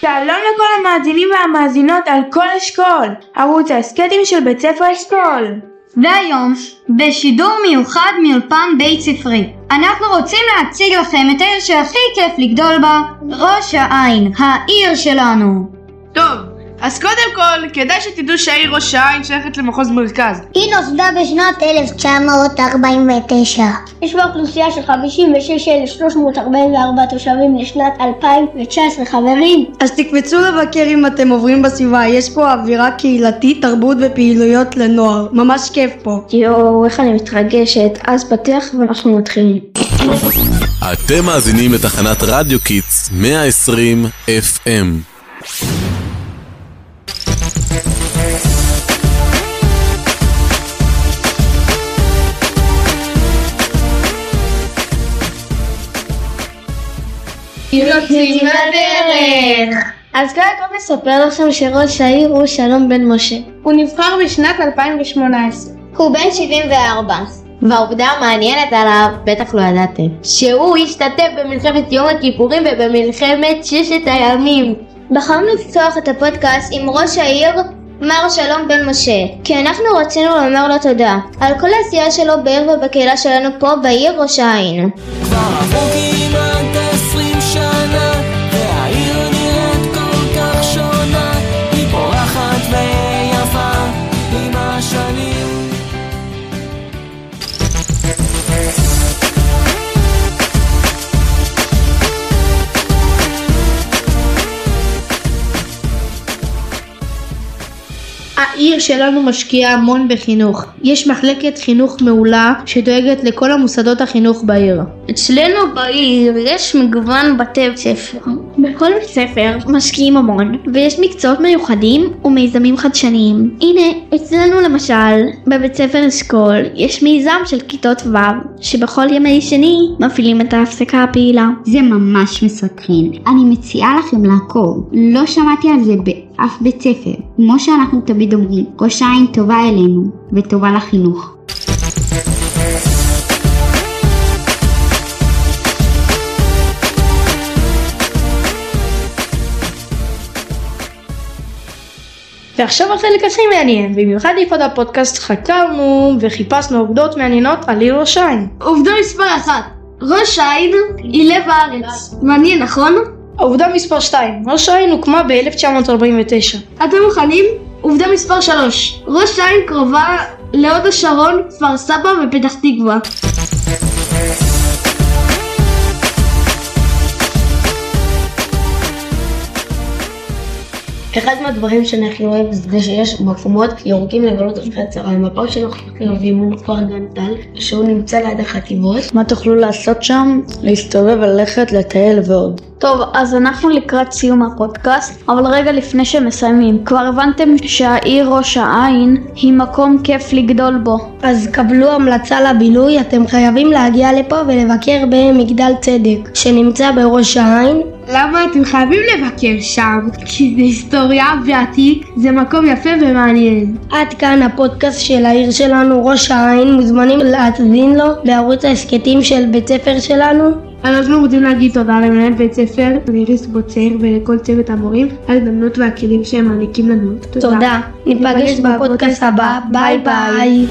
שלום לכל המאזינים והמאזינות על כל אשכול, ערוץ ההסכתים של בית ספר אשכול. והיום, בשידור מיוחד מאולפן בית ספרי, אנחנו רוצים להציג לכם את העיר שהכי כיף לגדול בה, ראש העין, העיר שלנו. טוב, אז קודם כל, כדאי שתדעו שהעיר ראש העין שייכת למחוז מרכז. היא נוסדה בשנת 1949. יש בה אוכלוסייה של 56,344 תושבים לשנת 2019 חברים. אז תקפצו לבקר אם אתם עוברים בסביבה, יש פה אווירה קהילתית, תרבות ופעילויות לנוער, ממש כיף פה. יואו, איך אני מתרגשת. אז פתח ואנחנו מתחילים. אתם מאזינים לתחנת רדיו Kids 120 FM. יוצאים לדרך! אז קודם כל נספר לכם שראש העיר הוא שלום בן משה. הוא נבחר בשנת 2018. הוא בן 74. והעובדה המעניינת עליו, בטח לא ידעתם, שהוא השתתף במלחמת יום הכיפורים ובמלחמת ששת הימים. בחרנו לפתוח את הפודקאסט עם ראש העיר מר שלום בן משה, כי אנחנו רצינו לומר לו תודה על כל העשייה שלו בעיר ובקהילה שלנו פה בעיר ראש העין. כבר עברו העיר שלנו משקיעה המון בחינוך. יש מחלקת חינוך מעולה שדואגת לכל המוסדות החינוך בעיר. אצלנו בעיר יש מגוון בתי ספר. בכל בית ספר משקיעים המון, ויש מקצועות מיוחדים ומיזמים חדשניים. הנה, אצלנו למשל, בבית ספר אשכול, יש מיזם של כיתות ו', שבכל ימי שני מפעילים את ההפסקה הפעילה. זה ממש מסקרן. אני מציעה לכם לעקוב. לא שמעתי על זה באף בית ספר. כמו שאנחנו תמיד אומרים, ראש העין טובה אלינו, וטובה לחינוך. ועכשיו החלק הכי מעניין, במיוחד לכבוד הפודקאסט חקרנו וחיפשנו עובדות מעניינות על עיר ראש העין. עובדה מספר אחת, ראש העין היא לב הארץ. מעניין, נכון? עובדה מספר 2, ראש העין הוקמה ב-1949. אתם מוכנים? עובדה מספר 3, ראש העין קרובה להוד השרון, כפר סבא ופתח תקווה. אחד מהדברים שאני הכי אוהב זה שיש מקומות ירוקים לבלות אחרי הצהריים. הפארק שאנחנו הכי אוהבים הוא כפר גן טל, שהוא נמצא ליד החטיבות. מה תוכלו לעשות שם? להסתובב, ללכת, לטייל ועוד. טוב, אז אנחנו לקראת סיום הפודקאסט, אבל רגע לפני שמסיימים, כבר הבנתם שהעיר ראש העין היא מקום כיף לגדול בו. אז קבלו המלצה לבילוי, אתם חייבים להגיע לפה ולבקר במגדל צדק, שנמצא בראש העין. למה אתם חייבים לבקר שם? כי זה היסטוריה ועתיק, זה מקום יפה ומעניין. עד כאן הפודקאסט של העיר שלנו, ראש העין, מוזמנים להאזין לו בערוץ ההסכתים של בית ספר שלנו. אנחנו רוצים להגיד תודה למנהל בית ספר, לאיריס בוצר ולכל צוות המורים על ההזדמנות והכלים שהם מעניקים לנו. תודה. ניפגש בפודקאסט הבא, ביי ביי.